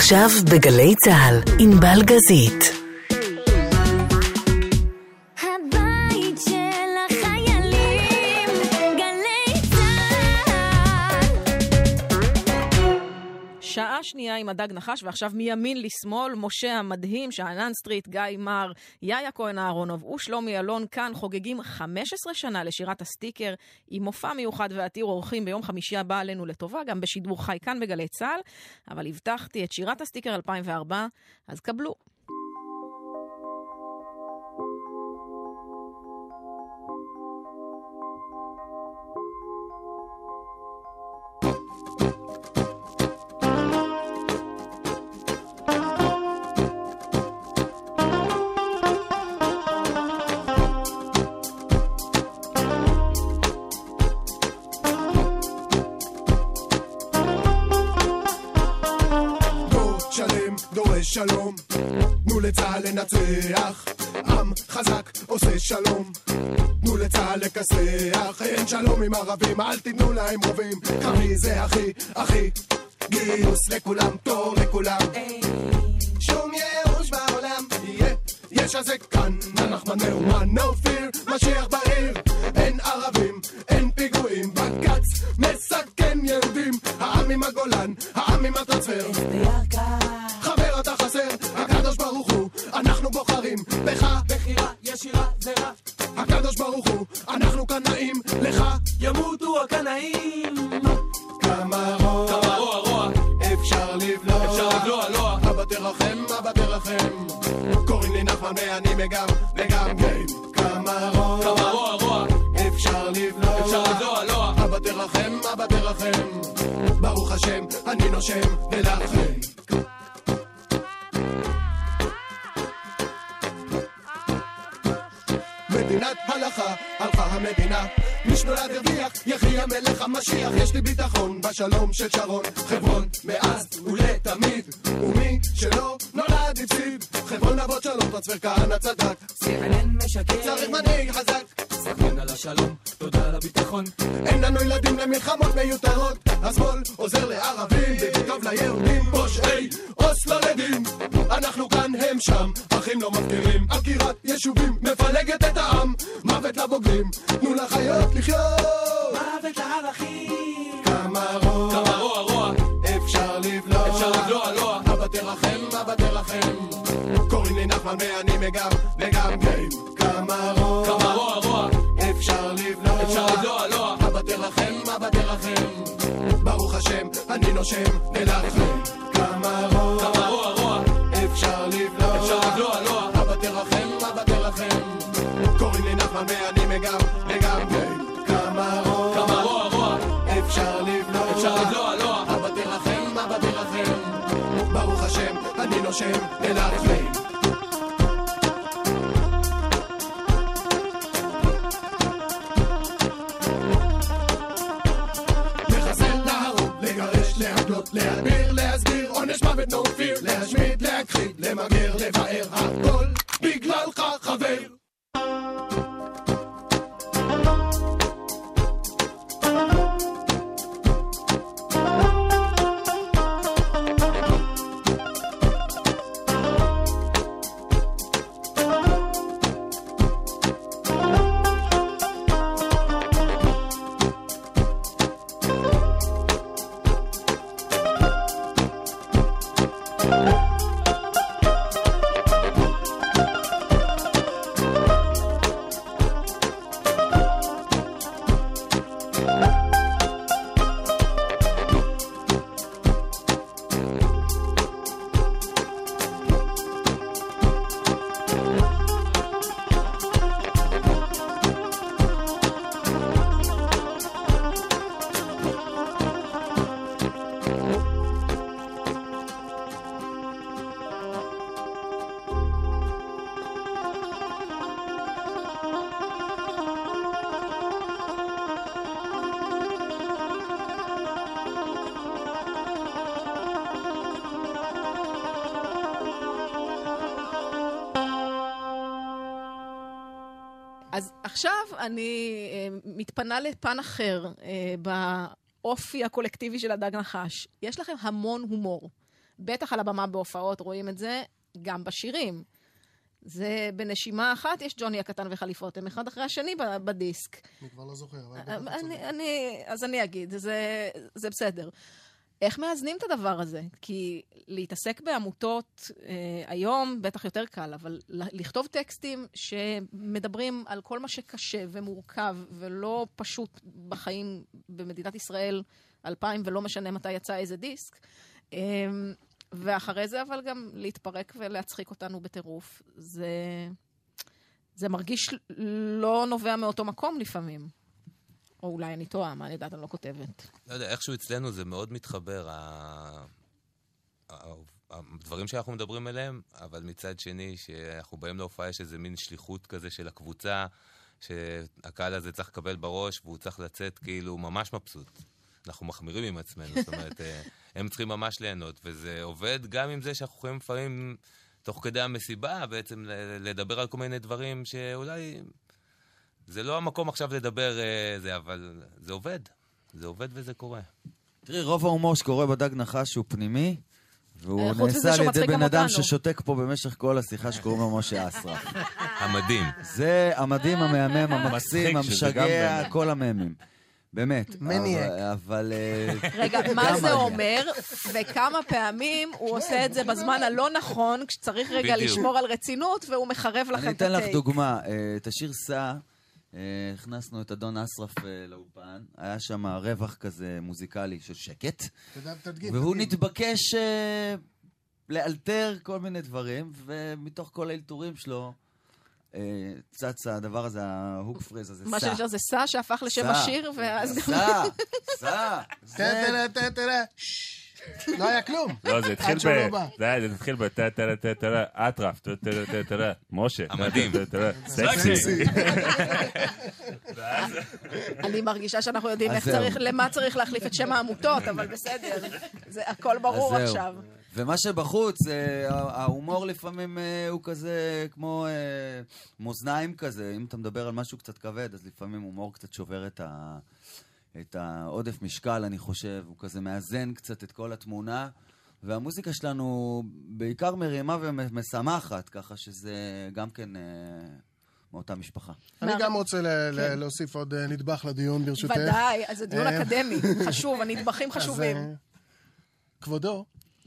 עכשיו בגלי צה"ל, ענבל גזית. שנייה עם הדג נחש, ועכשיו מימין לשמאל, משה המדהים, שאנן סטריט, גיא מר, יאיה כהן אהרונוב ושלומי אלון כאן חוגגים 15 שנה לשירת הסטיקר, עם מופע מיוחד ועתיר אורחים ביום חמישי הבא עלינו לטובה, גם בשידור חי כאן בגלי צה"ל, אבל הבטחתי את שירת הסטיקר 2004, אז קבלו. שלום, תנו לצה"ל לנצח, עם חזק עושה שלום, תנו לצה"ל לכסח, אין שלום עם ערבים, אל תיתנו להם רובים, קרבי זה הכי, הכי, גיוס לכולם, תור לכולם, שום ייאוש בעולם, יהיה, יש הזה כאן, אנחנו מאומן, no fear, משיח בעיר, אין ערבים, אין פיגועים, בג"ץ מסכן יהודים, העם עם הגולן, העם עם הטרנספר, אתה חסר, הקדוש ברוך הוא, אנחנו בוחרים בך, בחירה ישירה זה רע. הקדוש ברוך הוא, אנחנו קנאים לך, ימותו הקנאים. כמה רוע, אפשר לבלוע, אפשר לבלוע, לא. אבא תרחם, אבא תרחם. קוראים לי נחמן ואני מגם, וגם גיים. כמה רוע, אפשר לבלוע, אפשר לבלוע, לא. אבא תרחם, אבא תרחם. ברוך השם, אני נושם, ולכם. המדינה. מי שנולד הרוויח, יחי המלך המשיח. יש לי ביטחון בשלום של שרון, חברון, מאז ולתמיד. ומי שלא נולד הפסיד. חברון אבות שלום, טרנספר כהנא צדק. CNN משקר, צריך מנהיג חזק. סחרין על השלום, תודה על הביטחון. אין לנו ילדים למלחמות מיותרות. השמאל עוזר לערבים, וטוב ליהודים פושעי אוסלו לדין. אנחנו כאן, הם שם, אחים לא מפקירים. עקירת יישובים מפלגת. לבוגרים, תנו לחיות לחיות. אני נושם, ולכם. אז עכשיו אני אה, מתפנה לפן אחר אה, באופי הקולקטיבי של הדג נחש. יש לכם המון הומור. בטח על הבמה בהופעות רואים את זה, גם בשירים. זה בנשימה אחת יש ג'וני הקטן וחליפות, הם אחד אחרי השני בדיסק. אני כבר לא זוכר, אבל צודק. אני, אני, אז אני אגיד, זה, זה בסדר. איך מאזנים את הדבר הזה? כי להתעסק בעמותות אה, היום בטח יותר קל, אבל לכתוב טקסטים שמדברים על כל מה שקשה ומורכב ולא פשוט בחיים במדינת ישראל 2000 ולא משנה מתי יצא איזה דיסק. אה, ואחרי זה אבל גם להתפרק ולהצחיק אותנו בטירוף. זה, זה מרגיש לא נובע מאותו מקום לפעמים. או אולי אני טועה, מה אני יודעת, אני לא כותבת. לא יודע, איכשהו אצלנו זה מאוד מתחבר, ה- הדברים שאנחנו מדברים עליהם, אבל מצד שני, שאנחנו באים להופעה, יש איזה מין שליחות כזה של הקבוצה, שהקהל הזה צריך לקבל בראש, והוא צריך לצאת כאילו ממש מבסוט. אנחנו מחמירים עם עצמנו, זאת אומרת, אה, הם צריכים ממש ליהנות, וזה עובד גם עם זה שאנחנו יכולים לפעמים, תוך כדי המסיבה, בעצם לדבר על כל מיני דברים שאולי... זה לא המקום עכשיו לדבר אה, זה, אבל זה עובד. זה עובד וזה קורה. תראי, רוב ההומור שקורה בדג נחש הוא פנימי, והוא אה, נעשה על ידי בן אדם. ששותק פה במשך כל השיחה שקוראים לו משה אסרף. המדהים. זה המדהים, המהמם, המקסים, המשגע, באמת. כל הממים. באמת. מניאק. אבל-. אה, רגע, מה זה. אומר, וכמה פעמים הוא עושה את זה בזמן הלא נכון, כשצריך רגע. לשמור על רצינות, והוא מחרב לכם אני את הטייק. אתן לך דוגמה. את השיר סע, הכנסנו את אדון אסרף אה, לאולפן. היה שם רווח כזה מוזיקלי של שקט. תדגים, והוא תדגים. נתבקש אה, לאלתר כל מיני דברים, ומתוך כל האלתורים שלו אה, צץ הדבר הזה, ההוק פריז הזה, מה סע. שנשאר זה סע שהפך לשם סע. השיר, ואז גם... סע, סע. לא היה כלום. לא, זה התחיל עד שהוא לא ב... בא. זה התחיל ב... טה טה טה טה טה אטרף, טה טה טה טה משה. המדהים. סקסי. אני מרגישה שאנחנו יודעים איך. צריך, למה צריך להחליף את שם העמותות, אבל בסדר, זה הכל ברור. עכשיו. ומה שבחוץ, אה, ההומור לפעמים אה, הוא כזה כמו אה, מאזניים כזה. אם אתה מדבר על משהו קצת כבד, אז לפעמים הומור קצת שובר את ה... את העודף משקל, אני חושב, הוא כזה מאזן קצת את כל התמונה. והמוזיקה שלנו בעיקר מרימה ומשמחת, ככה שזה גם כן אה, מאותה משפחה. אני גם רוצה כן. להוסיף עוד אה, נדבך לדיון, ברשותך. ודאי, אז זה דיון אה, אקדמי, חשוב, הנדבכים חשובים. אז, כבודו,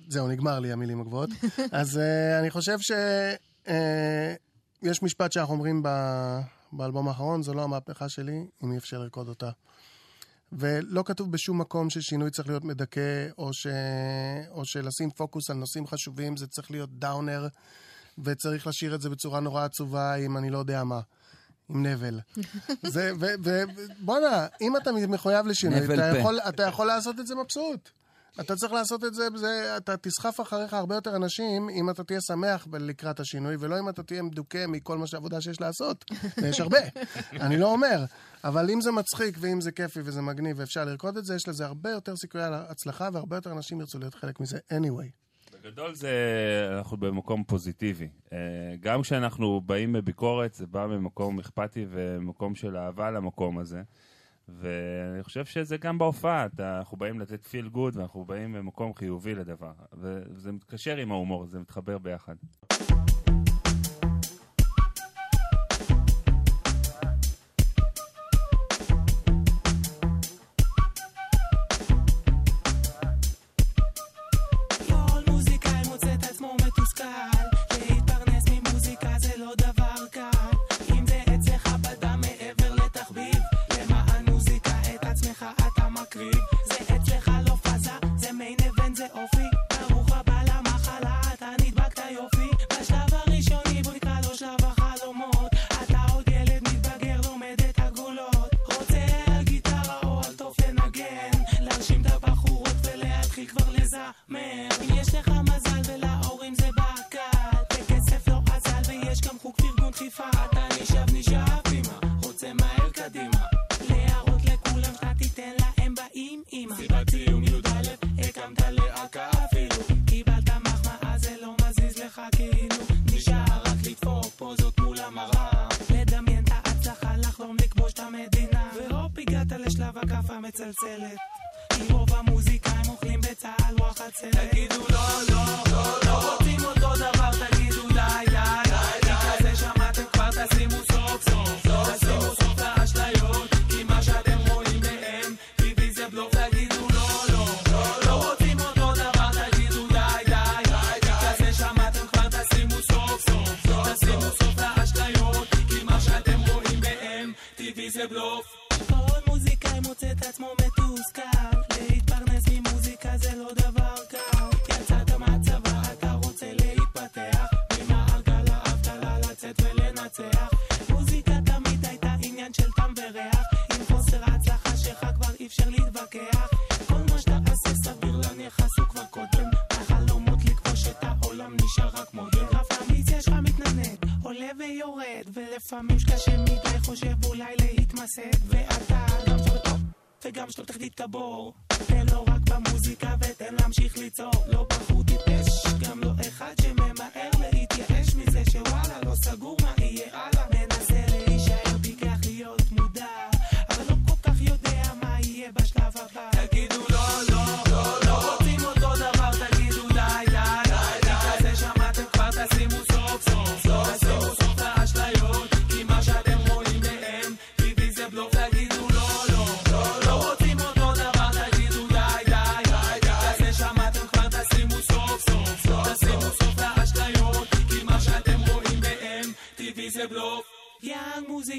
זהו, נגמר לי המילים הגבוהות. אז אני חושב שיש משפט שאנחנו אומרים ב- באלבום האחרון, זו לא המהפכה שלי, אם אי אפשר לרקוד אותה. ולא כתוב בשום מקום ששינוי צריך להיות מדכא, או, ש... או שלשים פוקוס על נושאים חשובים, זה צריך להיות דאונר, וצריך לשיר את זה בצורה נורא עצובה עם אני לא יודע מה. עם נבל. זה, ו, ו, בואנה, אם אתה מחויב לשינוי, אתה. יכול, אתה יכול לעשות את זה מבסוט. אתה צריך לעשות את זה, זה, אתה תסחף אחריך הרבה יותר אנשים אם אתה תהיה שמח לקראת השינוי, ולא אם אתה תהיה מדוכא מכל מה שהעבודה שיש לעשות. ויש הרבה, אני לא אומר. אבל אם זה מצחיק, ואם זה כיפי וזה מגניב ואפשר לרקוד את זה, יש לזה הרבה יותר סיכויי הצלחה, והרבה יותר אנשים ירצו להיות חלק מזה anyway. בגדול זה, אנחנו במקום פוזיטיבי. אה, גם כשאנחנו באים בביקורת, זה בא ממקום אכפתי ומקום של אהבה למקום הזה. ואני חושב שזה גם בהופעה, אתה- אנחנו באים לתת פיל גוד ואנחנו באים ממקום חיובי לדבר. וזה מתקשר עם ההומור, זה מתחבר ביחד. הסכמת להקה אפילו. קיבלת מחמאה זה לא מזיז לך כאילו. נשאר רק לתפור פוזות מול המראה. לדמיין את ההצלחה לחלום לכבוש את המדינה. והופ הגעת לשלב הכף המצלצלת. עם רוב המוזיקאים אוכלים בצהל רוח הצלת תגידו לא לא לא לא. רוצים אותו דבר תגידו די די די. די כזה שמעתם כבר תשימו סוף סוף.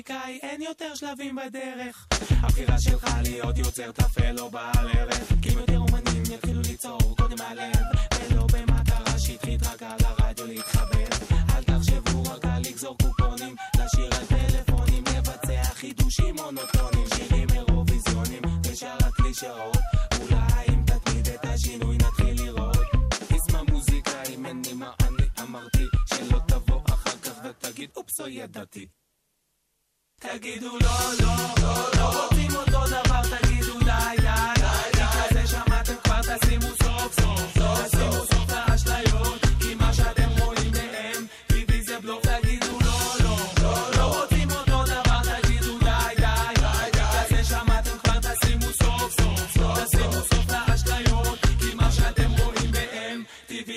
מוזיקאי, אין יותר שלבים בדרך. הבחירה שלך להיות יוצר טפל לא בעל ערך. כי אם יותר אומנים יתחילו ליצור קודם מהלב, ולא במטרה שטחית רק על הרדיו להתחבר. אל תחשבו רק על לגזור קופונים, לשיר על טלפונים, לבצע חידושים מונוטונים, שירים אירוויזיונים, ושאר הקלישאות. אולי אם תתמיד את השינוי נתחיל לראות. איזמה מוזיקאים, אין לי מה אני אמרתי, שלא תבוא אחר כך ותגיד אופס לא ידעתי. תגידו לא, לא, לא, לא דבר, תגידו שמעתם מה שאתם רואים זה תגידו לא, לא, לא, לא תגידו שמעתם מה שאתם רואים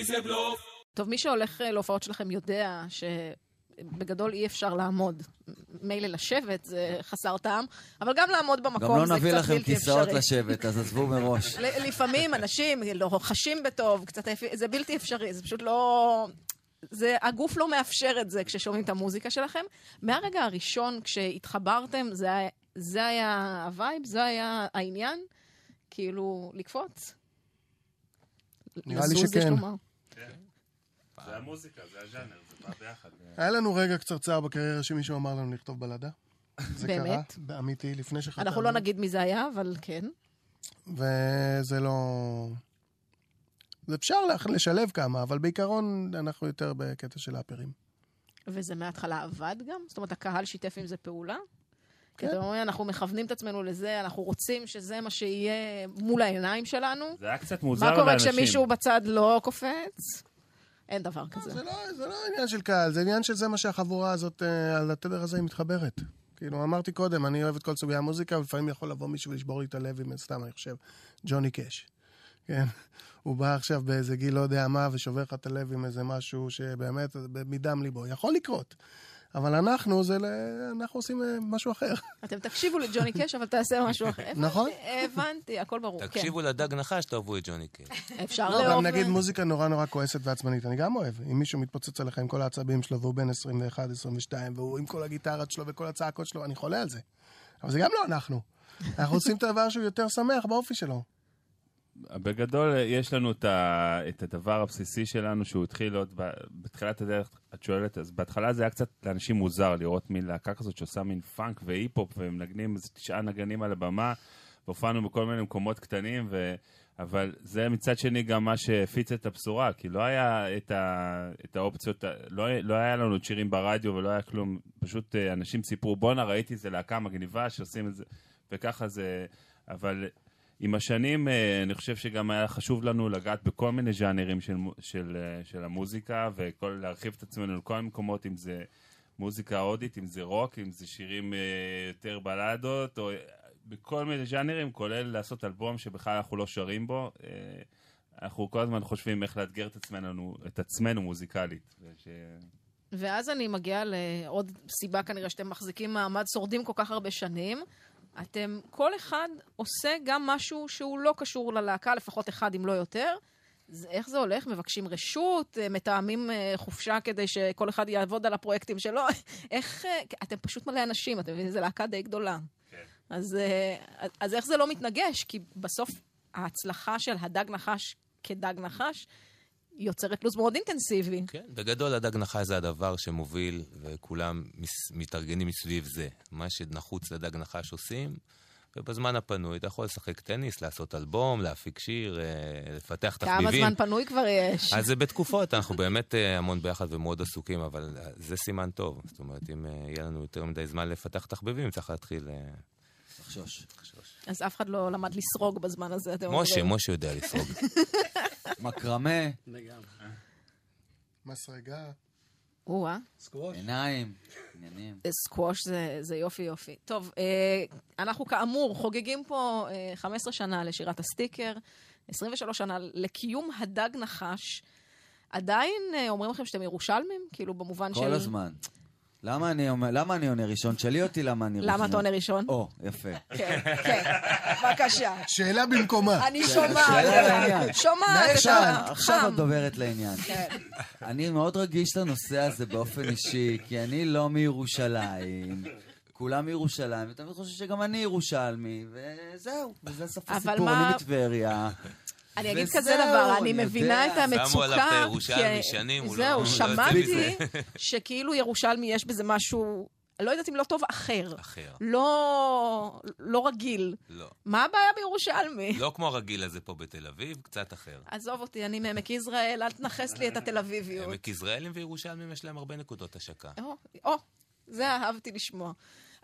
זה. טוב, מי שהולך להופעות שלכם יודע שבגדול אי אפשר לעמוד. מילא לשבת זה חסר טעם, אבל גם לעמוד גם במקום לא זה נביא קצת לכם בלתי כיסאות אפשרי. לשבת, אז עזבו מראש. לפעמים אנשים לא חשים בטוב, קצת זה בלתי אפשרי, זה פשוט לא... זה, הגוף לא מאפשר את זה כששומעים את המוזיקה שלכם. מהרגע הראשון כשהתחברתם, זה, היה- זה היה ה vibe, זה היה העניין, כאילו, לקפוץ. נראה לי שכן. לומר. זה המוזיקה, זה הז'אנר, זה בא ביחד. היה לנו רגע קצרצר בקריירה שמישהו אמר לנו לכתוב בלדה. זה באמת? קרה, באמיתי, לפני שחתמנו. אנחנו לא נגיד מי זה היה, אבל כן. וזה לא... זה אפשר לשלב כמה, אבל בעיקרון אנחנו יותר בקטע של האפרים. וזה מההתחלה עבד גם? זאת אומרת, הקהל שיתף עם זה פעולה? כי כן. אתם אומרים, אנחנו מכוונים את עצמנו לזה, אנחנו רוצים שזה מה שיהיה מול העיניים שלנו. זה היה קצת מוזר מה לאנשים. קורה כשמישהו בצד לא קופץ? אין דבר כזה. זה לא, זה לא עניין של קהל, זה עניין של זה מה שהחבורה הזאת, אה, על התדר הזה היא מתחברת. כאילו, אמרתי קודם, אני אוהב את כל סוגי המוזיקה, ולפעמים יכול לבוא מישהו ולשבור לי את הלב עם, סתם, אני חושב, ג'וני קאש. כן? הוא בא עכשיו באיזה גיל לא יודע מה, ושובר לך את הלב עם איזה משהו שבאמת, מדם ליבו. יכול לקרות. אבל אנחנו, זה, ל- אנחנו עושים אה, משהו אחר. אתם תקשיבו לג'וני קאש, אבל תעשה משהו אחר. נכון. הבנתי, הכל ברור. כן. תקשיבו לדג נחש, תאהבו את ג'וני קיי. אפשר לא, לאהוב... גם נגיד מוזיקה נורא נורא כועסת ועצבנית, אני גם אוהב. אם מישהו מתפוצץ עליך עם כל העצבים שלו, והוא בן 21, 22, והוא עם כל הגיטרות שלו וכל הצעקות שלו, אני חולה על זה. אבל זה גם לא אנחנו. אנחנו עושים את הדבר שהוא יותר שמח באופי שלו. בגדול, יש לנו את, ה, את הדבר הבסיסי שלנו, שהוא התחיל עוד ב, בתחילת הדרך, את שואלת, אז בהתחלה זה היה קצת לאנשים מוזר לראות מין להקה כזאת שעושה מין פאנק והיפ-הופ, ומנגנים איזה תשעה נגנים על הבמה, והופענו בכל מיני מקומות קטנים, ו... אבל זה מצד שני גם מה שהפיץ את הבשורה, כי לא היה את, ה, את האופציות, לא, לא היה לנו שירים ברדיו ולא היה כלום, פשוט אה, אנשים סיפרו, בואנה, ראיתי איזה להקה מגניבה שעושים את זה, וככה זה, אבל עם השנים, אה, אני חושב שגם היה חשוב לנו לגעת בכל מיני ז'אנרים של, של, אה, של המוזיקה, ולהרחיב את עצמנו לכל מיני מקומות, אם זה מוזיקה הודית, אם זה רוק, אם זה שירים אה, יותר בלדות, או בכל מיני ז'אנרים, כולל לעשות אלבום שבכלל אנחנו לא שרים בו. אנחנו כל הזמן חושבים איך לאתגר את עצמנו, את עצמנו מוזיקלית. וש... ואז אני מגיעה לעוד סיבה כנראה שאתם מחזיקים מעמד, שורדים כל כך הרבה שנים. אתם, כל אחד עושה גם משהו שהוא לא קשור ללהקה, לפחות אחד אם לא יותר. זה, איך זה הולך? מבקשים רשות? אה, מתאמים אה, חופשה כדי שכל אחד יעבוד על הפרויקטים שלו? איך... אה, אתם פשוט מלא אנשים, אתם מבינים? זו להקה די גדולה. כן. אז, אז- אז איך זה לא מתנגש? כי בסוף ההצלחה של הדג נחש כדג נחש יוצרת לו"ז מאוד אינטנסיבי. כן, בגדול הדג נחש זה הדבר שמוביל, וכולם מס- מתארגנים מסביב זה. מה שנחוץ לדג נחש עושים, ובזמן הפנוי אתה יכול לשחק טניס, לעשות אלבום, להפיק שיר, אה, לפתח כמה תחביבים. זמן פנוי כבר יש? אז זה בתקופות, אנחנו באמת אה, המון ביחד ומאוד עסוקים, אבל אה, זה סימן טוב. זאת אומרת, אם יהיה לנו יותר מדי זמן לפתח תחביבים, צריך להתחיל... לחשוש. אז אף אחד לא למד לסרוג בזמן הזה, אתם אומרים. משה, משה יודע לסרוג. מקרמה, מסרגה, או-אה. סקווש. עיניים, עניינים. סקווש זה, זה יופי יופי. טוב, אה, אנחנו כאמור חוגגים פה אה, 15 שנה לשירת הסטיקר, 23 שנה לקיום הדג נחש. עדיין אה, אומרים לכם שאתם ירושלמים? כאילו במובן של... כל הזמן. למה אני אומר- למה אני עונה ראשון? תשאלי אותי למה אני ראשון. למה אתה עונה ראשון? או, יפה. כן, כן, בבקשה. שאלה במקומה. אני שומעת, שאלה לעניין. שומעת עכשיו. את דוברת לעניין. כן. אני מאוד רגיש לנושא הזה באופן אישי, כי אני לא מירושלים. כולם מירושלים, ותמיד חושב שגם אני ירושלמי, וזהו, וזה סוף הסיפור, אני מטבריה. אני אגיד כזה דבר, אני מבינה. את המצוקה. שמו עליו את הירושלמי שנים, הוא לא- זהו, לא שמעתי. שכאילו ירושלמי יש בזה משהו, לא יודעת אם לא טוב, אחר. אחר. לא, לא רגיל. לא. מה הבעיה בירושלמי? לא כמו הרגיל הזה פה בתל אביב, קצת אחר. עזוב אותי, אני מעמק יזרעאל, אל תנכס לי את התל אביביות. עמק יזרעאלים וירושלמים יש להם הרבה נקודות השקה. או, או, זה אהבתי לשמוע.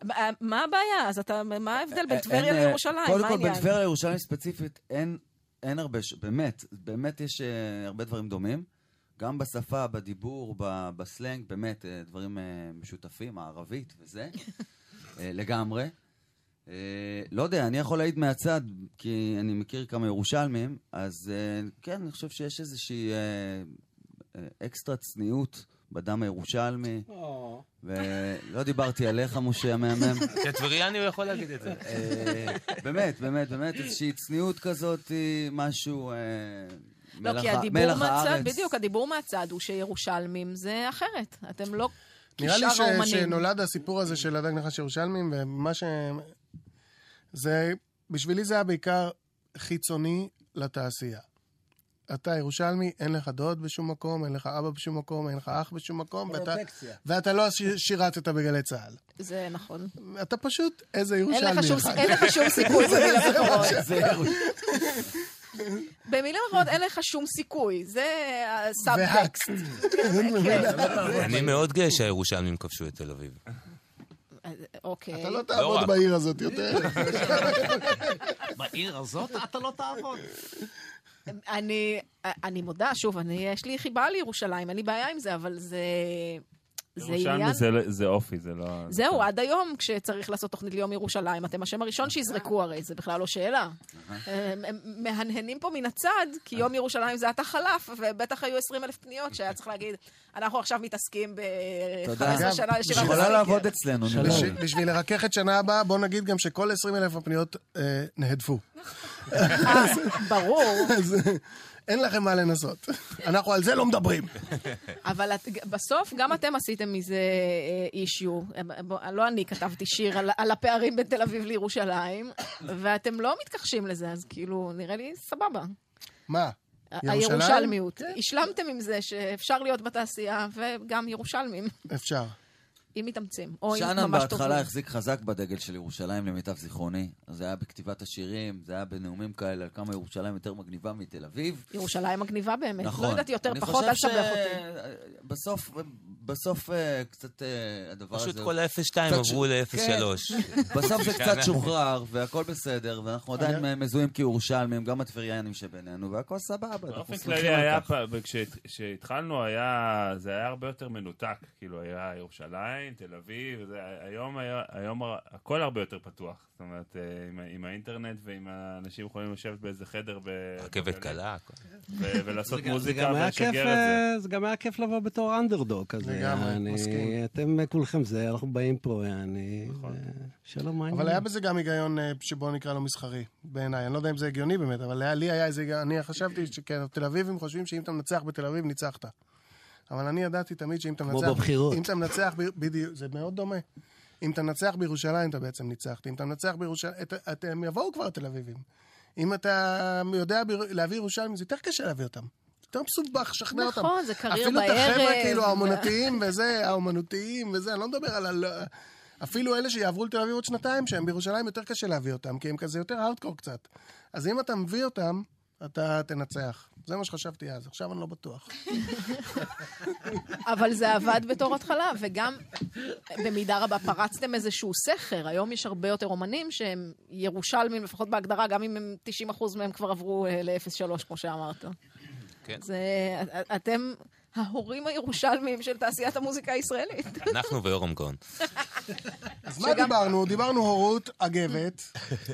מה- מה הבעיה? אז אתה, מה ההבדל בין טבריה אה, לירושלים? קודם כל, בין? טבריה לירושלים ספציפית, אין, אין הרבה, ש... באמת, באמת יש uh, הרבה דברים דומים. גם בשפה, בדיבור, ב- בסלנג, באמת, uh, דברים uh, משותפים, הערבית וזה, uh, לגמרי. Uh, לא יודע, אני יכול להעיד מהצד, כי אני מכיר כמה ירושלמים, אז uh, כן, אני חושב שיש איזושהי uh, uh, אקסטרה צניעות בדם הירושלמי, ולא דיברתי עליך, משה המהמם. כטבריאני הוא יכול להגיד את זה. אה, באמת, באמת, באמת, איזושהי צניעות כזאת, היא משהו... אה, לא, כי הדיבור מהצד. בדיוק, הדיבור מהצד הוא שירושלמים זה אחרת. אתם לא נראה לי ש-. שנולד הסיפור הזה של הדג נחש ירושלמים, ומה ש... זה, בשבילי זה היה בעיקר חיצוני לתעשייה. אתה ירושלמי, אין לך דוד בשום מקום, אין לך אבא בשום מקום, אין לך אח בשום מקום, ואתה, ואתה לא שירתת בגלי צה"ל. זה נכון. אתה פשוט איזה אין ירושלמי לך שום- אחד. אין לך שום סיכוי במילים אחרות. זה ירוש- במילים אחרות, אין לך שום סיכוי. זה הסאבטקסט. והקסט. אני מאוד גאה שהירושלמים כבשו את תל אביב. אוקיי. אתה לא לא תעבוד. בעיר הזאת יותר. בעיר הזאת אתה לא תעבוד. אני, מודה, שוב, יש לי חיבה לירושלים, אין לי בעיה עם זה, אבל זה... זה עניין... ירושלמי זה- זה אופי, זה לא... זהו, עד היום, כשצריך לעשות תוכנית ליום ירושלים, אתם השם הראשון שיזרקו הרי, זה בכלל לא שאלה. הם, הם מהנהנים פה מן הצד, כי יום ירושלים זה עתה חלף, ובטח היו 20 אלף פניות שהיה צריך להגיד, אנחנו עכשיו מתעסקים תודה. ב-15 שנה לשירת יכולה הסטיקר." לעבוד אצלנו, נראה לי. בשביל- לרכך את שנה הבאה, בוא נגיד גם שכל 20 אלף הפניות אה, נהדפו. אה, ברור, אה, אין לכם מה לנסות. אנחנו על זה לא מדברים. אבל את, בסוף גם אתם עשיתם מזה אישיו. לא אני כתבתי שיר על, על הפערים בין תל אביב לירושלים, ואתם לא מתכחשים לזה, אז כאילו, נראה לי סבבה. מה? הירושלמיות. השלמתם עם זה שאפשר להיות בתעשייה וגם ירושלמים, אפשר. אם מתאמצים. או אם שאנן ממש בהתחלה טובים. החזיק חזק בדגל של ירושלים, למיטב זיכרוני. זה היה בכתיבת השירים, זה היה בנאומים כאלה על כמה ירושלים יותר מגניבה מתל אביב. ירושלים מגניבה באמת. נכון. לא יודעת יותר פחות, אל ש- אותי. בסוף, בסוף אה, קצת אה, הדבר הזה... פשוט כל ה-0.2 עברו כן. ל-0.3. בסוף זה קצת שוחרר, והכל בסדר, ואנחנו עדיין אני- מזוהים כירושלמים, גם הטבריאנים שבינינו, והכל סבבה. באופן כללי היה, כשהתחלנו היה, זה היה הרבה יותר מנותק, כאילו היה ירושלים, תל אביב, היום, הכל הרבה יותר פתוח, זאת אומרת, אה, עם, האינטרנט ועם האנשים יכולים לשבת באיזה חדר ב... רכבת קלה. ולעשות מוזיקה ולשגר את זה. אה, זה גם היה כיף לבוא בתור אנדרדוג כזה. לגמרי, מסכים. אתם כולכם זה, אנחנו באים פה, יעני, נכון. אה, שלום, מה אבל? היה בזה גם היגיון אה, שבוא נקרא לו מסחרי, בעיניי. אני לא יודע אם זה הגיוני באמת, אבל לי היה איזה. אני חשבתי שתל אביבים חושבים שאם אתה מנצח בתל אביב, ניצחת. אבל אני ידעתי תמיד שאם אתה כמו מנצח... בבחירות. אם אתה מנצח, בדיוק, זה מאוד דומה. אם אתה מנצח בירושלים, אתה בעצם ניצחת. אם אתה מנצח בירושלים, אתם יבואו כבר תל אביבים. אם אתה יודע להביא ירושלים, זה יותר קשה להביא אותם. יותר מסובך לשכנע אותם. נכון, זה קרייר אפילו את בערב. החבר'ה כאילו האומנותיים וזה, האומנותיים וזה, אני לא מדבר על, ה- אפילו אלה שיעברו לתל אביב עוד שנתיים, שהם בירושלים, יותר קשה להביא אותם, כי הם כזה יותר הארדקור קצת. אז אם אתה מביא אותם, אתה תנצח. זה מה שחשבתי אז, עכשיו אני לא בטוח. אבל זה עבד בתור התחלה, וגם במידה רבה פרצתם איזשהו סכר. היום יש הרבה יותר אומנים שהם ירושלמים, לפחות בהגדרה, גם אם הם 90% מהם כבר עברו אה, ל-03, כמו שאמרת. כן. זה, אתם ההורים הירושלמים של תעשיית המוזיקה הישראלית. אנחנו ויורם כהן. אז מה דיברנו? דיברנו הורות, אגבת,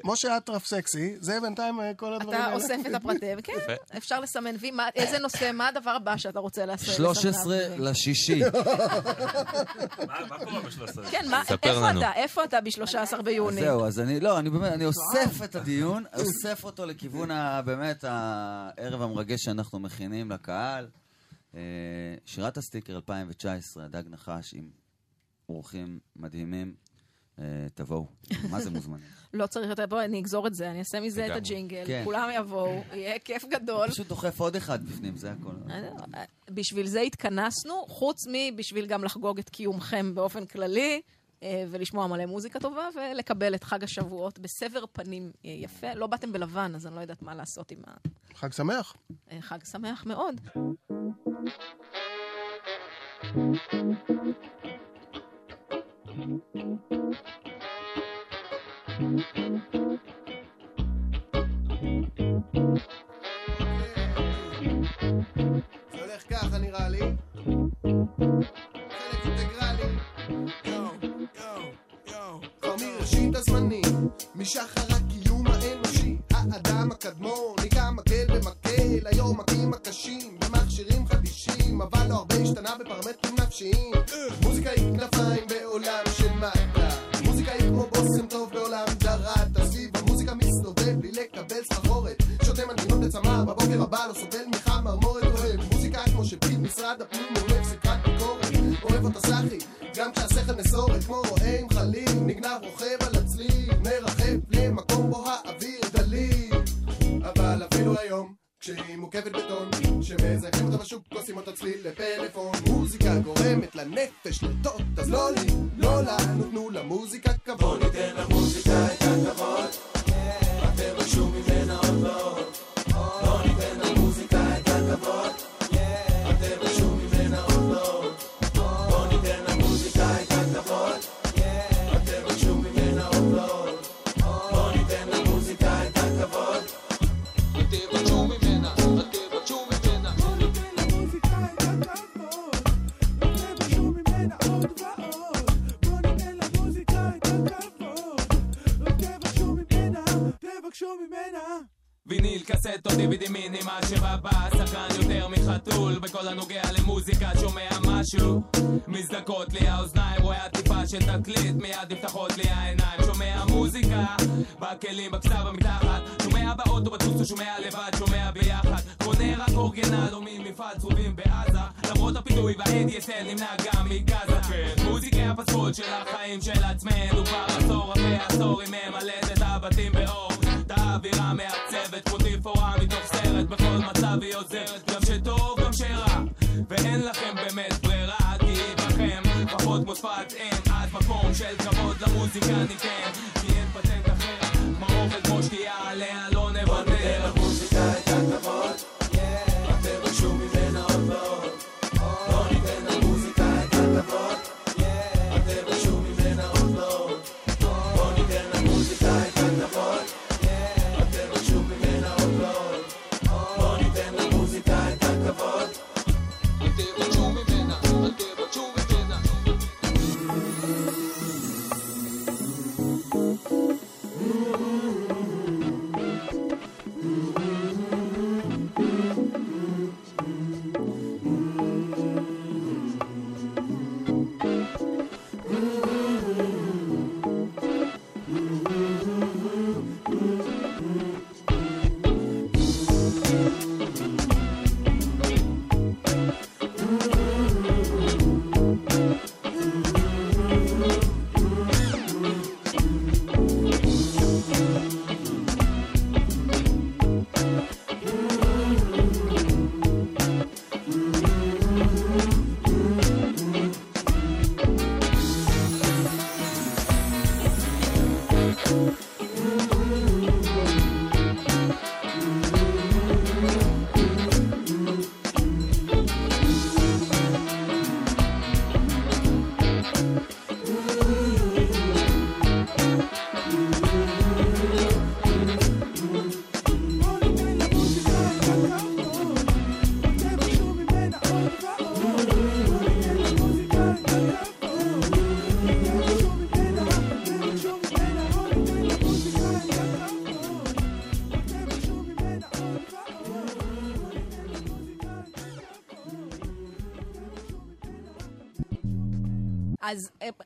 משה אטרף סקסי, זה בינתיים אה, כל הדברים אתה האלה. אוסף את הפרטים, כן. אפשר לסמן וי. מה- איזה נושא, מה הדבר הבא שאתה רוצה לעשות? 13 לשישי. מה קורה בשלוש כן, מה, ספר איפה. אתה? איפה אתה ב-13 ביוני? זהו, אז אני, לא, אני באמת, אני אוסף את הדיון, אוסף אותו לכיוון. באמת, הערב המרגש שאנחנו מכינים לקהל. אה, שירת הסטיקר 2019, הדג נחש, עם אורחים מדהימים. אה, תבואו, מה זה מוזמנים? לא צריך יותר, בוא, אני אגזור את זה, אני אעשה מזה את. הג'ינגל, כן. כולם יבואו, יהיה כיף גדול. פשוט דוחף עוד אחד בפנים, זה הכל. לא- בשביל זה התכנסנו, חוץ מבשביל גם לחגוג את קיומכם באופן כללי, אה, ולשמוע מלא מוזיקה טובה, ולקבל את חג השבועות בסבר פנים אה, יפה. לא באתם בלבן, אז אני לא יודעת מה לעשות עם חג שמח. החג שמח מאוד. זה הולך ככה נראה לי. משחר הקיום האנושי, האדם הקדמון, ניקה מקל במקל, היום מכים הקשים, במכשירים חדישים, אבל לא הרבה השתנה בפרמטרים נפשיים. מוזיקה היא כנפיים בעולם של מטה, מוזיקה היא כמו בושם טוב בעולם דרתה, סביב המוזיקה מסתובב בלי לקבל סחרחורת, שותה מנגינות לצמא, בבוקר הבא לא סובל מחמרמורת, אוהב. מוזיקה כמו שפקיד משרד הפנים באמת ברירה כי בכם פחות מוספת אין. עד מקום של כבוד למוזיקה ניתן כי אין פטנט אחר כמו אוכל כמו שתייה עליה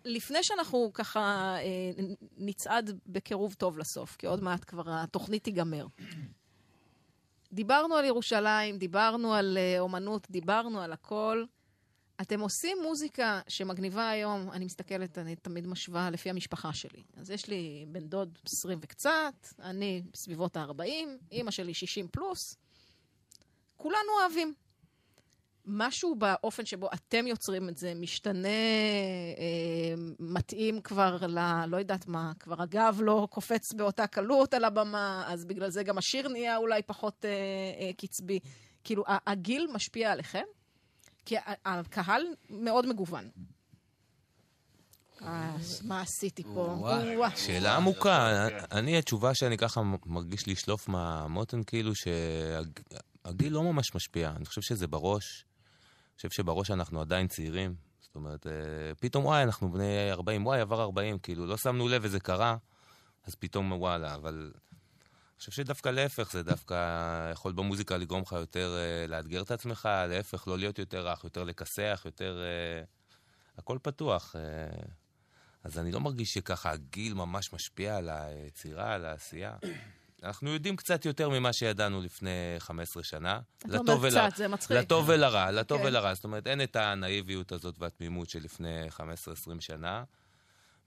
לפני שאנחנו ככה אה, נצעד בקירוב טוב לסוף, כי עוד מעט כבר התוכנית תיגמר. דיברנו על ירושלים, דיברנו על אה, אומנות, דיברנו על הכל. אתם עושים מוזיקה שמגניבה היום, אני מסתכלת, אני תמיד משווה לפי המשפחה שלי. אז יש לי בן דוד 20 וקצת, אני בסביבות ה-40, אימא שלי 60 פלוס. כולנו אוהבים. משהו באופן שבו אתם יוצרים את זה משתנה, אה, מתאים כבר ל... לא יודעת מה, כבר הגב לא קופץ באותה קלות על הבמה, אז בגלל זה גם השיר נהיה אולי פחות אה, אה, קצבי. כאילו, הגיל משפיע עליכם? כי הקהל מאוד מגוון. מה עשיתי פה? שאלה עמוקה. אני, התשובה שאני ככה מרגיש לשלוף מהמותן, כאילו שהגיל לא ממש משפיע. אני חושב שזה בראש. חושב שבראש אנחנו עדיין צעירים. זאת אומרת, אה, פתאום וואי, אנחנו בני 40, וואי, עבר 40, כאילו, לא שמנו לב וזה קרה, אז פתאום וואלה, אבל... אני חושב שדווקא להפך, זה דווקא יכול במוזיקה לגרום לך יותר אה, לאתגר את עצמך, להפך, לא להיות יותר רך, יותר לכסח, יותר... אה, הכל פתוח. אז אני לא מרגיש שככה הגיל ממש משפיע על היצירה, על העשייה. אנחנו יודעים קצת יותר ממה שידענו לפני 15 שנה. אומר ול- קצת, זה מצחיק. לטוב ולרע, לטוב כן. ולרע. זאת אומרת, אין את הנאיביות הזאת והתמימות של לפני 15-20 שנה.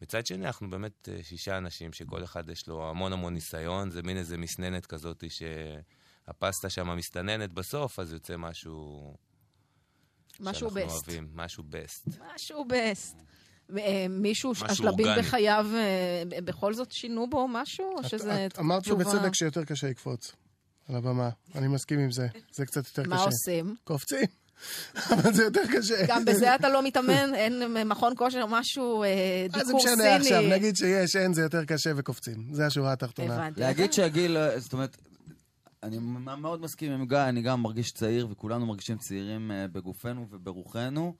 מצד שני, אנחנו באמת אה, שישה אנשים שכל אחד יש לו המון המון ניסיון, זה מין איזה מסננת כזאת שהפסטה שם מסתננת בסוף, אז יוצא משהו... משהו שאנחנו best. אוהבים, משהו בסט. משהו בסט. אה, מישהו, השלבים אורגני. בחייו, אה, בכל זאת שינו בו משהו? או שזה את אמרת תשובה- שבצדק שיותר קשה לקפוץ על הבמה. אני מסכים עם זה. זה קצת יותר קשה. מה עושים? קופצים. אבל זה יותר קשה. גם בזה אתה לא מתאמן? אין מכון כושר או משהו, אה, מה זה דיקור משנה סיני? עכשיו? נגיד שיש, אין, זה יותר קשה וקופצים. זה השורה התחתונה. הבנתי. להגיד שהגיל, זאת אומרת, אני מאוד מסכים עם גיא, אני גם מרגיש צעיר, וכולנו מרגישים צעירים בגופנו וברוחנו,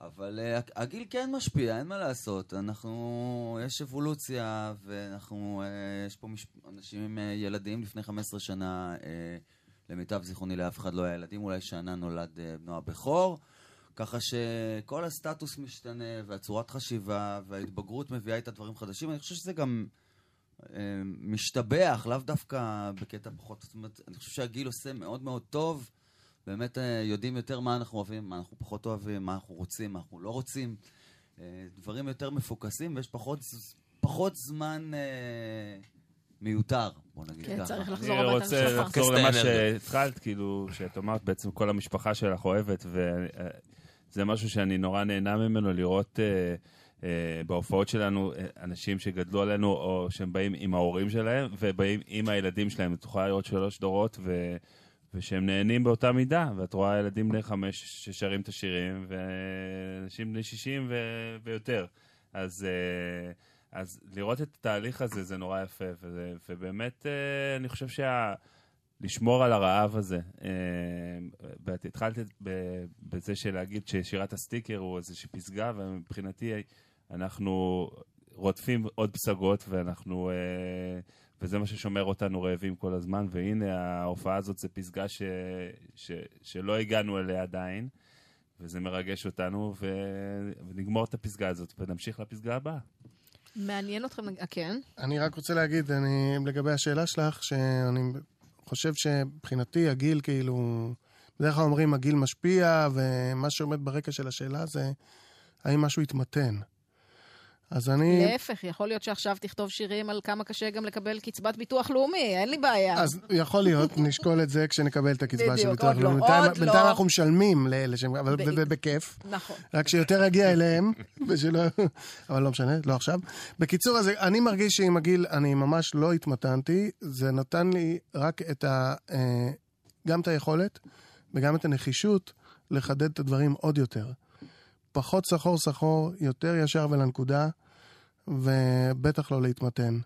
אבל הג- הגיל כן משפיע, אין מה לעשות. אנחנו, יש אבולוציה, ואנחנו, אה, יש פה מש... אנשים עם אה, ילדים לפני 15 שנה, אה, למיטב זיכרוני לאף אחד לא היה ילדים, אולי שנה נולד אה, בנו הבכור. ככה שכל הסטטוס משתנה, והצורת חשיבה, וההתבגרות מביאה איתה דברים חדשים. אני חושב שזה גם אה, משתבח, לאו דווקא בקטע פחות. זאת אומרת, אני חושב שהגיל עושה מאוד מאוד טוב. באמת אה, יודעים יותר מה אנחנו אוהבים, מה אנחנו פחות אוהבים, מה אנחנו רוצים, מה אנחנו לא רוצים. אה, דברים יותר מפוקסים, ויש פחות, פחות זמן אה, מיותר, בוא נגיד כן, ככה. צריך לחזור אני הביתה רוצה לשלך. לחזור את למה. שהתחלת, כאילו, שאת אמרת בעצם כל המשפחה שלך אוהבת, וזה משהו שאני נורא נהנה ממנו, לראות אה, אה, בהופעות שלנו אה, אנשים שגדלו עלינו, או שהם באים עם ההורים שלהם, ובאים עם הילדים שלהם. את יכולה לראות שלוש דורות, ו... ושהם נהנים באותה מידה, ואת רואה ילדים בני חמש ששרים את השירים, ואנשים בני שישים ו... ויותר. אז, אה, אז לראות את התהליך הזה זה נורא יפה, וזה, ובאמת אה, אני חושב שה... לשמור על הרעב הזה. אה, ואת התחלת בזה של להגיד ששירת הסטיקר הוא איזושהי פסגה, ומבחינתי אנחנו רודפים עוד פסגות, ואנחנו... וזה מה ששומר אותנו רעבים כל הזמן, והנה ההופעה הזאת זה פסגה ש, ש, שלא הגענו אליה עדיין, וזה מרגש אותנו, ו, ונגמור את הפסגה הזאת, ונמשיך לפסגה הבאה. מעניין אתכם, אה, כן? אני רק רוצה להגיד, אני, לגבי השאלה שלך, שאני חושב שמבחינתי הגיל כאילו... בדרך כלל אומרים הגיל משפיע, ומה שעומד ברקע של השאלה זה האם משהו יתמתן. אז אני... להפך, יכול להיות שעכשיו תכתוב שירים על כמה קשה גם לקבל קצבת ביטוח לאומי, אין לי בעיה. אז יכול להיות, נשקול את זה כשנקבל את הקצבה של בדיוק, ביטוח לא, לאומי. בינתיים- עוד בינתיים לא. אנחנו משלמים לאלה שהם... אבל ב- ב- ב- בכיף. נכון. רק שיותר יגיע אליהם, ושלא... אבל לא משנה, לא עכשיו. בקיצור, אז אני מרגיש שעם הגיל אני ממש לא התמתנתי, זה נתן לי רק את ה... אה, גם את היכולת וגם את הנחישות לחדד את הדברים עוד יותר. פחות סחור סחור, יותר ישר ולנקודה, ובטח לא להתמתן.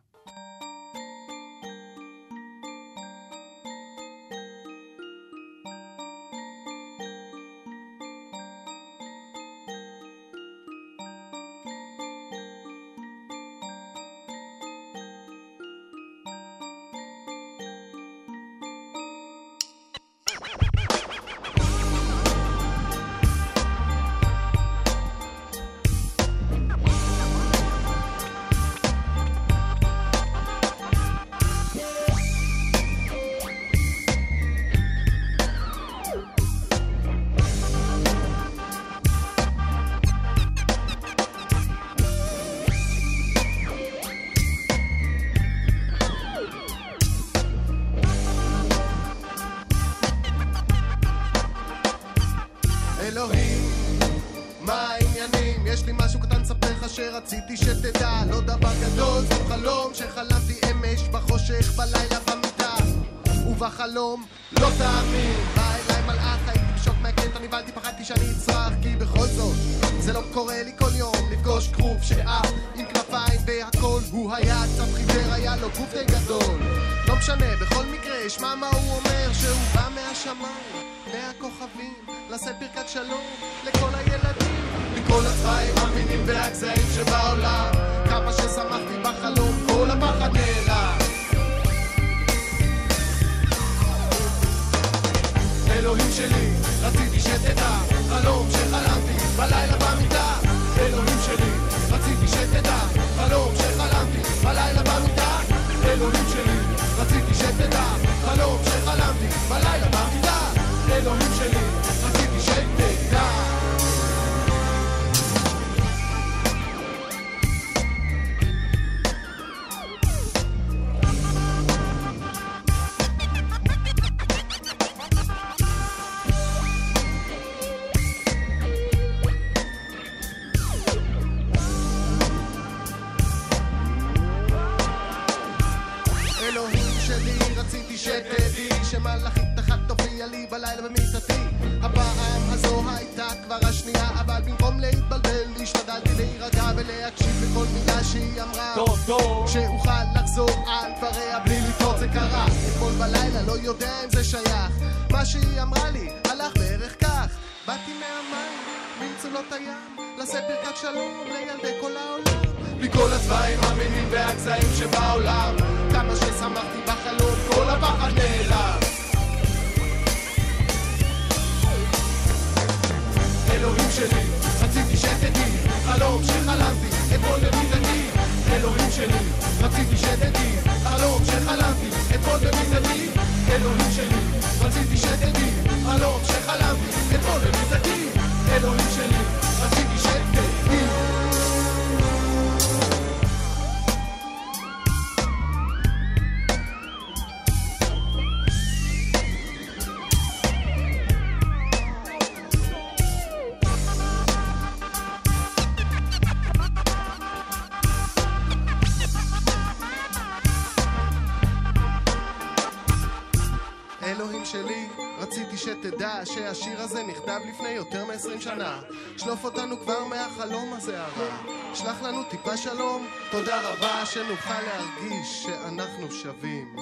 אליו לפני יותר מ-20 שנה. שלוף אותנו כבר מהחלום הזה הרע. שלח לנו טיפה שלום, תודה רבה שנוכל להרגיש שאנחנו שווים.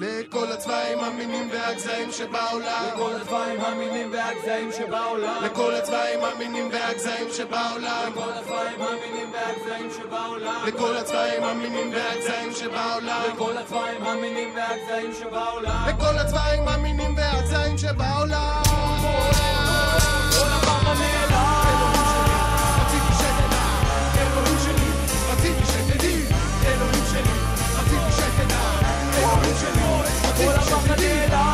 לכל הצבעים, המינים והגזעים שבעולם. לכל הצבעים, המינים והגזעים שבעולם. לכל הצבעים, המינים והגזעים שבעולם. לכל הצבעים, המינים והגזעים שבעולם. לכל הצבעים, המינים והגזעים שבעולם. לכל הצבעים, המינים והגזעים שבעולם. לכל הצבעים, המינים והגזעים שבעולם. הביצים שבעולם כל המחנה נעלם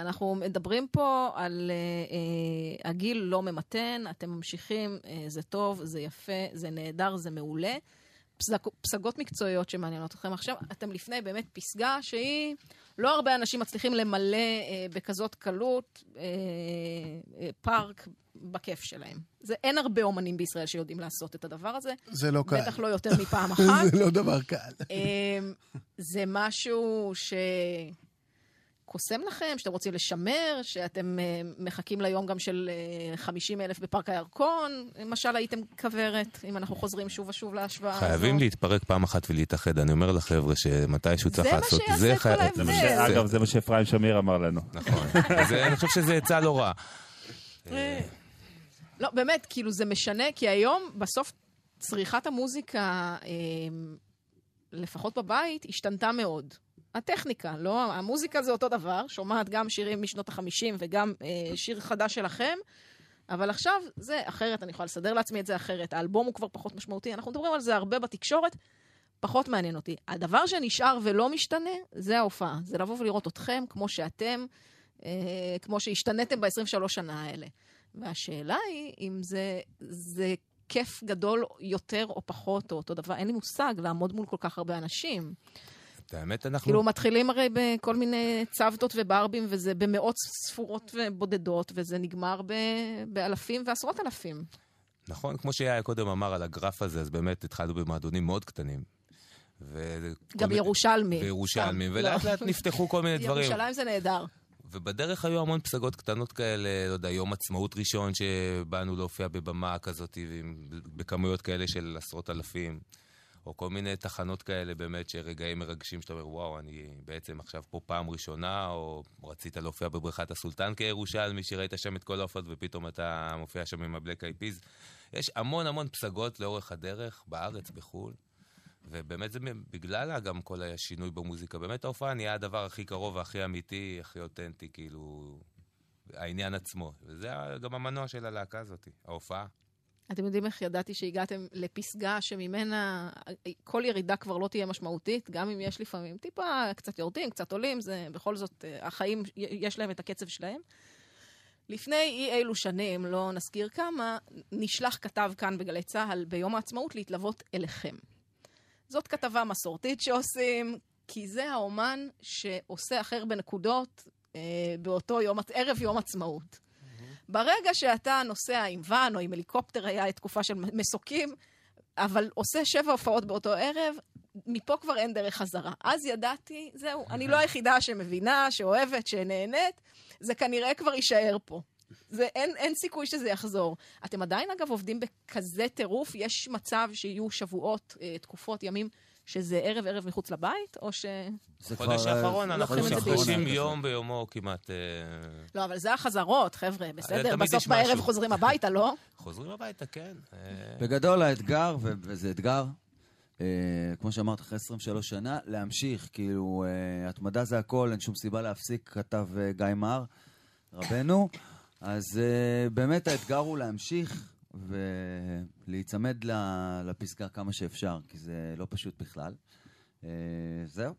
אנחנו מדברים פה על אה, אה, הגיל לא ממתן, אתם ממשיכים, אה, זה טוב, זה יפה, זה נהדר, זה מעולה. פסג, פסגות מקצועיות שמעניינות אתכם עכשיו, אתם לפני באמת פסגה שהיא, לא הרבה אנשים מצליחים למלא אה, בכזאת קלות אה, אה, פארק בכיף שלהם. זה, אין הרבה אומנים בישראל שיודעים לעשות את הדבר הזה. זה לא בטח קל. בטח לא יותר מפעם אחת. זה לא דבר קל. אה, זה משהו ש... שקוסם לכם, שאתם רוצים לשמר, שאתם אה, מחכים ליום גם של 50 אלף בפארק הירקון, למשל הייתם כוורת, אם אנחנו חוזרים שוב ושוב להשוואה הזו. חייבים להתפרק פעם אחת ולהתאחד. אני אומר לחבר'ה שמתישהו צריך זה מה לעשות... שיעשה כל ההבדל. זה מה ש- אגב, זה מה שאפרים שמיר אמר לנו. נכון. אני חושב שזה עצה לא רעה. לא, באמת, כאילו זה משנה, כי היום בסוף צריכת המוזיקה, אה, לפחות בבית, השתנתה מאוד. הטכניקה, לא? המוזיקה זה אותו דבר, שומעת גם שירים משנות החמישים וגם אה, שיר חדש שלכם, אבל עכשיו זה אחרת, אני יכולה לסדר לעצמי את זה אחרת. האלבום הוא כבר פחות משמעותי, אנחנו מדברים על זה הרבה בתקשורת, פחות מעניין אותי. הדבר שנשאר ולא משתנה, זה ההופעה. זה לבוא ולראות אתכם כמו שאתם, אה, כמו שהשתנתם ב-23 שנה האלה. והשאלה היא אם זה, זה כיף גדול יותר או פחות, או אותו דבר. אין לי מושג לעמוד מול כל כך הרבה אנשים. את האמת, אנחנו... כאילו, מתחילים הרי בכל מיני צוותות וברבים, וזה במאות ספורות ובודדות, וזה נגמר ב- באלפים ועשרות אלפים. נכון, כמו שיאיה קודם אמר על הגרף הזה, אז באמת התחלנו במועדונים מאוד קטנים. ו- גם מיני- ירושלמי. וירושלמים, ולאט לא. לאט נפתחו כל מיני דברים. ירושלים זה נהדר. ובדרך היו המון פסגות קטנות כאלה, לא יודע, יום עצמאות ראשון שבאנו להופיע בבמה כזאת, בכמויות כאלה של עשרות אלפים. או כל מיני תחנות כאלה באמת, שרגעים מרגשים שאתה אומר, וואו, אני בעצם עכשיו פה פעם ראשונה, או רצית להופיע בבריכת הסולטן כירושלמי, שראית שם את כל ההופעות, ופתאום אתה מופיע שם עם הבלק איי פיז. יש המון המון פסגות לאורך הדרך, בארץ, בחו"ל. ובאמת זה בגלל גם כל השינוי במוזיקה. באמת ההופעה נהיה הדבר הכי קרוב והכי אמיתי, הכי אותנטי, כאילו, העניין עצמו. וזה גם המנוע של הלהקה הזאת, ההופעה. אתם יודעים איך ידעתי שהגעתם לפסגה שממנה כל ירידה כבר לא תהיה משמעותית, גם אם יש לפעמים טיפה קצת יורדים, קצת עולים, זה בכל זאת, אה, החיים, יש להם את הקצב שלהם. לפני אי אילו שנים, לא נזכיר כמה, נשלח כתב כאן בגלי צה"ל ביום העצמאות להתלוות אליכם. זאת כתבה מסורתית שעושים, כי זה האומן שעושה אחר בנקודות אה, באותו יום, ערב יום עצמאות. ברגע שאתה נוסע עם ואן או עם הליקופטר, היה תקופה של מסוקים, אבל עושה שבע הופעות באותו ערב, מפה כבר אין דרך חזרה. אז ידעתי, זהו, אני לא היחידה שמבינה, שאוהבת, שנהנית, זה כנראה כבר יישאר פה. זה, אין, אין סיכוי שזה יחזור. אתם עדיין, אגב, עובדים בכזה טירוף? יש מצב שיהיו שבועות, אה, תקופות, ימים, שזה ערב-ערב מחוץ לבית, או ש... זה חודש כבר, אה, האחרון, אנחנו באישי. יום ביומו כמעט. אה, לא, אבל זה החזרות, חבר'ה, בסדר? בסוף בערב. חוזרים הביתה, לא? חוזרים הביתה, כן. אה, בגדול האתגר, וזה אתגר, כמו שאמרת, אחרי 23 שנה, להמשיך, כאילו, התמדה זה הכל, אין שום סיבה להפסיק, כתב גיא מר, רבנו. אז באמת האתגר הוא להמשיך ולהיצמד לפסגה כמה שאפשר, כי זה לא פשוט בכלל. אה, זהו.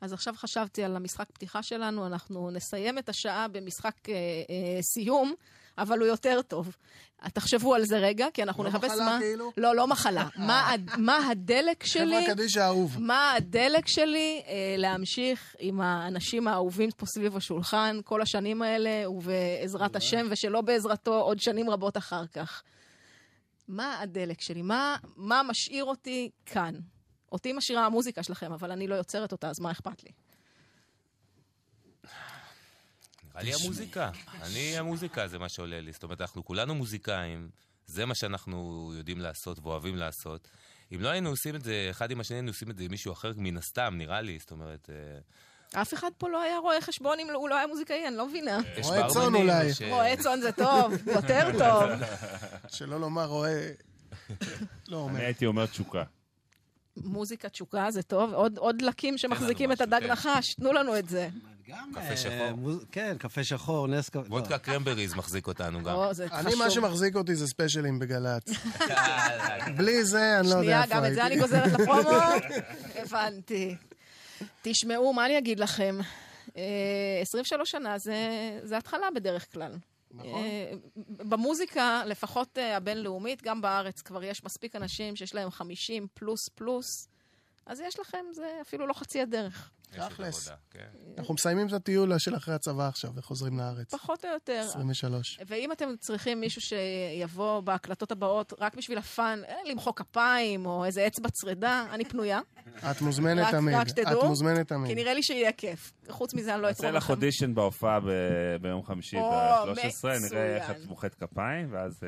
אז עכשיו חשבתי על המשחק פתיחה שלנו, אנחנו נסיים את השעה במשחק אה, אה, סיום, אבל הוא יותר טוב. תחשבו על זה רגע, כי אנחנו לא נחפש מחלה, מה... כאילו? לא, לא מחלה. מה, מה הדלק שלי... חברה קדישא האהוב. מה הדלק שלי אה, להמשיך עם האנשים האהובים פה סביב השולחן כל השנים האלה, ובעזרת השם, ושלא בעזרתו עוד שנים רבות אחר כך. מה הדלק שלי? מה, מה משאיר אותי כאן? אותי משאירה המוזיקה שלכם, אבל אני לא יוצרת אותה, אז מה אכפת לי? נראה לי המוזיקה. אני, המוזיקה זה מה שעולה לי. זאת אומרת, אנחנו כולנו מוזיקאים, זה מה שאנחנו יודעים לעשות ואוהבים לעשות. אם לא היינו עושים את זה אחד עם השני, היינו עושים את זה עם מישהו אחר מן הסתם, נראה לי. זאת אומרת, אה, אף אחד פה לא היה רואה חשבון אם הוא לא היה מוזיקאי, אני לא מבינה. רואה צאן אולי. רואה צאן זה טוב, יותר טוב. שלא לומר רואה... לא אומר. אני הייתי אומר תשוקה. מוזיקה תשוקה זה טוב, עוד, עוד דלקים שמחזיקים את הדג כן. נחש, תנו לנו את זה. גם... קפה אה, שחור. מוז- כן, קפה שחור, נס קפה. וודקה קרמבריז מחזיק אותנו גם. אני. מה שמחזיק אותי זה ספיישלים בגל"צ. בלי זה, אני לא יודע שנייה, איפה גם את זה אני גוזרת לפרומו. הבנתי. תשמעו, מה אני אגיד לכם? אה, 23 שנה זה, זה התחלה בדרך כלל. נכון. אה, במוזיקה, לפחות אה, הבינלאומית, גם בארץ כבר יש מספיק אנשים שיש להם 50 פלוס פלוס, אז יש לכם, זה אפילו לא חצי הדרך. תכלס. כן. אנחנו מסיימים את הטיול של אחרי הצבא עכשיו וחוזרים לארץ. פחות או יותר. 23. ואם אתם צריכים מישהו שיבוא בהקלטות הבאות רק בשביל הפאן, אה, למחוא כפיים או איזה אצבע צרידה, אני פנויה. את מוזמנת רק- תמיד. רק שתדעו, את מוזמנת כי תמיד. נראה לי שיהיה כיף. חוץ מזה, אני לא נעשה אתרום לך לכם. אודישן בהופעה ביום חמישי או, ב-13, נראה איך. את מוחאת כפיים, ואז...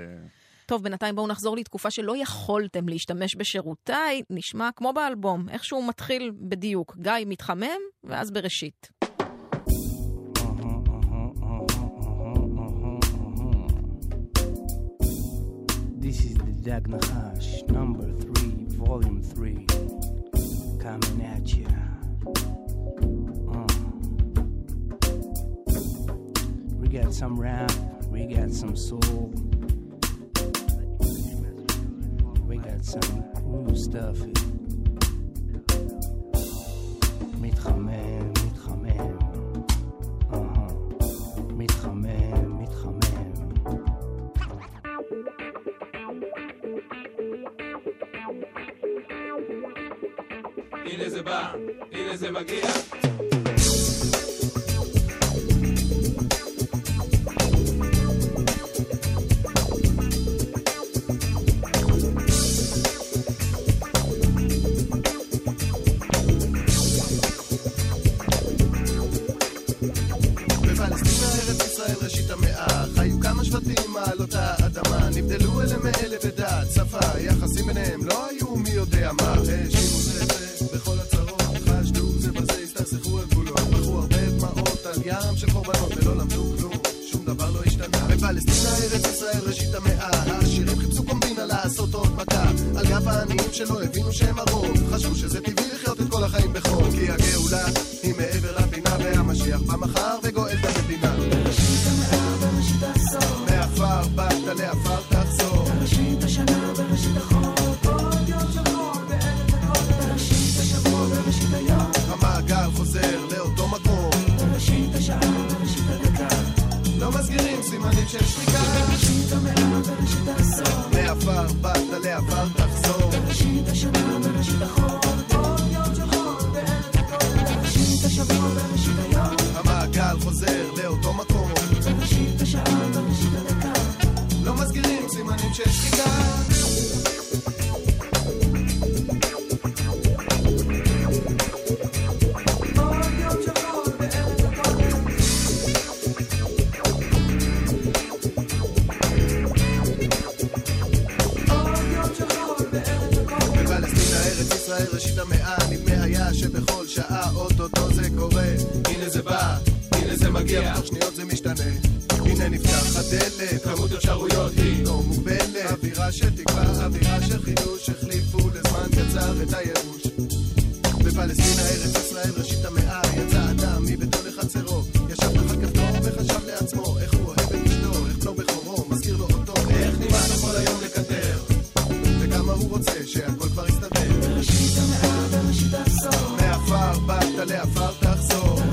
טוב, בינתיים בואו נחזור לתקופה שלא יכולתם להשתמש בשירותיי, נשמע כמו באלבום, איכשהו מתחיל בדיוק. גיא מתחמם, ואז בראשית. This is the Dag Nahash, number three, volume three, coming at ya. Uh. We got some rap, we got some soul, we got some cool stuff. מתחמם, מתחמם, אהה. מתחמם, מתחמם. הנה זה בא, הנה זה מגיע. נבדלו אלה מאלה בדת, שפה, יחסים ביניהם לא היו מי יודע מה. האשימו זה זה בכל הצרות חשדו זה בזה, הסתכסכו על גבולות בחרו הרבה דמעות על ים של קורבנות ולא למדו כלום. שום דבר לא השתנה. בפלסטינה ארץ ישראל ראשית המאה העשירים חיפשו קומבינה לעשות עוד מכה. על גב העניים שלא הבינו שהם הרוב חשבו שזה טבעי לחיות את כל החיים בחור. כי הגאולה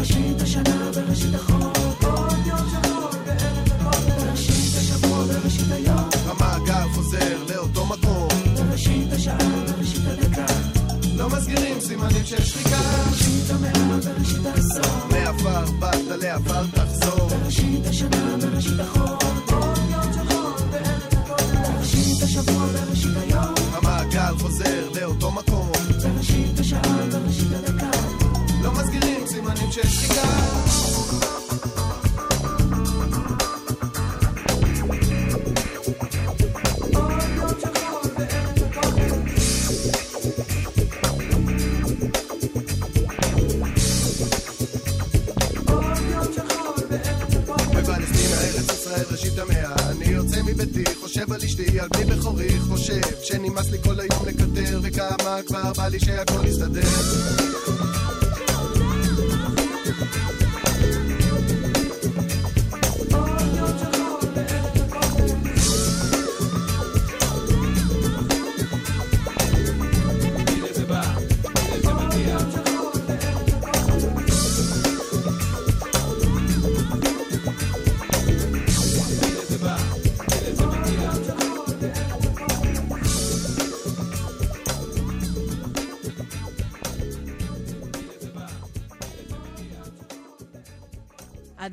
בראשית השנה, בראשית החור. כל יום של חור בארץ הכל. בראשית השבוע, בראשית היום. המעגל חוזר לאותו מקום. בראשית השעה, בראשית הדקה. לא מסגירים סימנים של שחיקה. בראשית המאה, בראשית העשור. מעפר באת לעפר תחזור. בראשית השנה, אשתי, על בני בכורי חושב שנמאס לי כל היום לקטר וכמה כבר בא לי שהכל יסתדר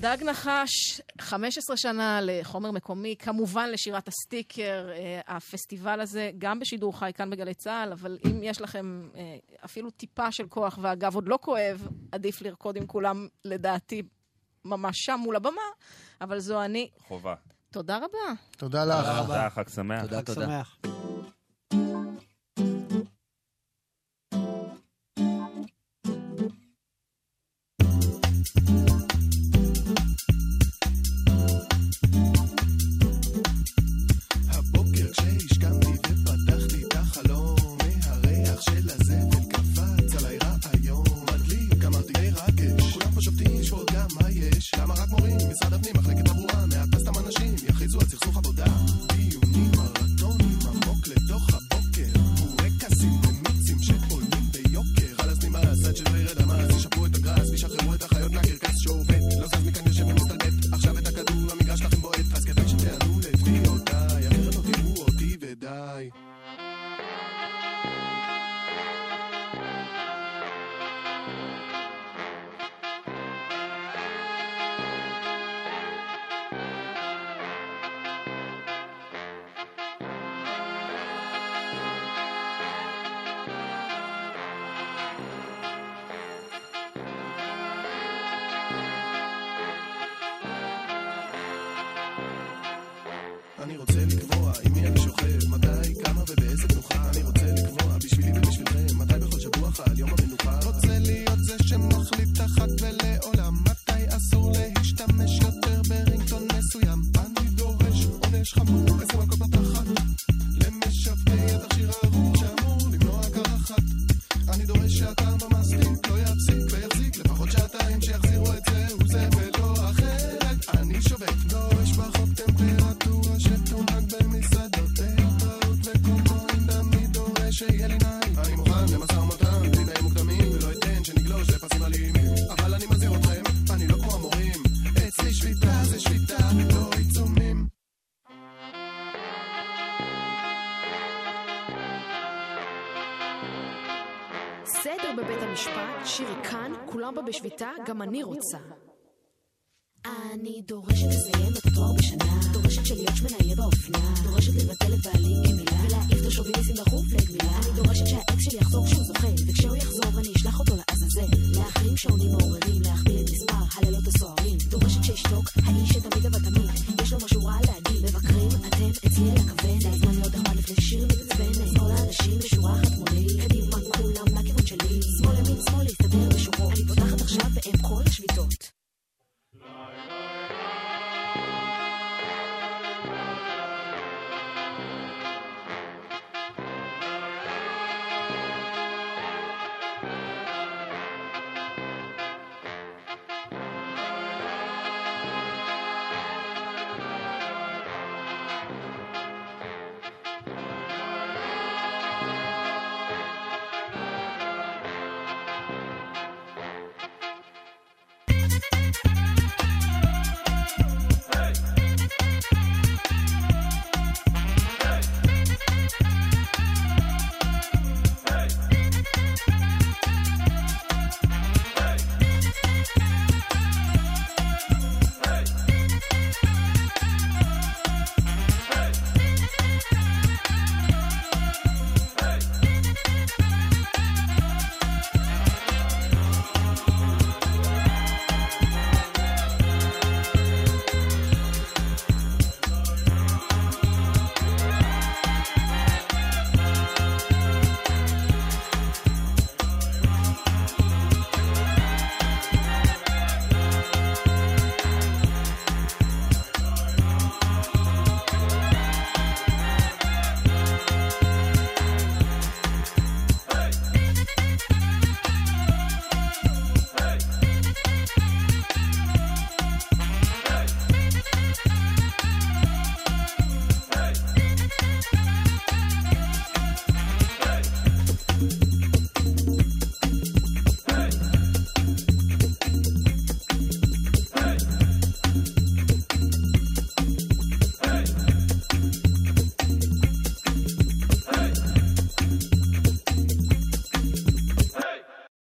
דג נחש, 15 שנה לחומר מקומי, כמובן לשירת הסטיקר, אה, הפסטיבל הזה, גם בשידור חי כאן בגלי צה"ל, אבל אם יש לכם אה, אפילו טיפה של כוח, ואגב, עוד לא כואב, עדיף לרקוד עם כולם, לדעתי, ממש שם מול הבמה, אבל זו אני. חובה. תודה רבה. תודה לך. תודה, חג שמח. תודה, תודה. אותה, גם אני רוצה. אני דורשת לסיים את התואר בשנה, דורשת שלהיות שמנה יהיה באופנה, דורשת לבטל את בעלי,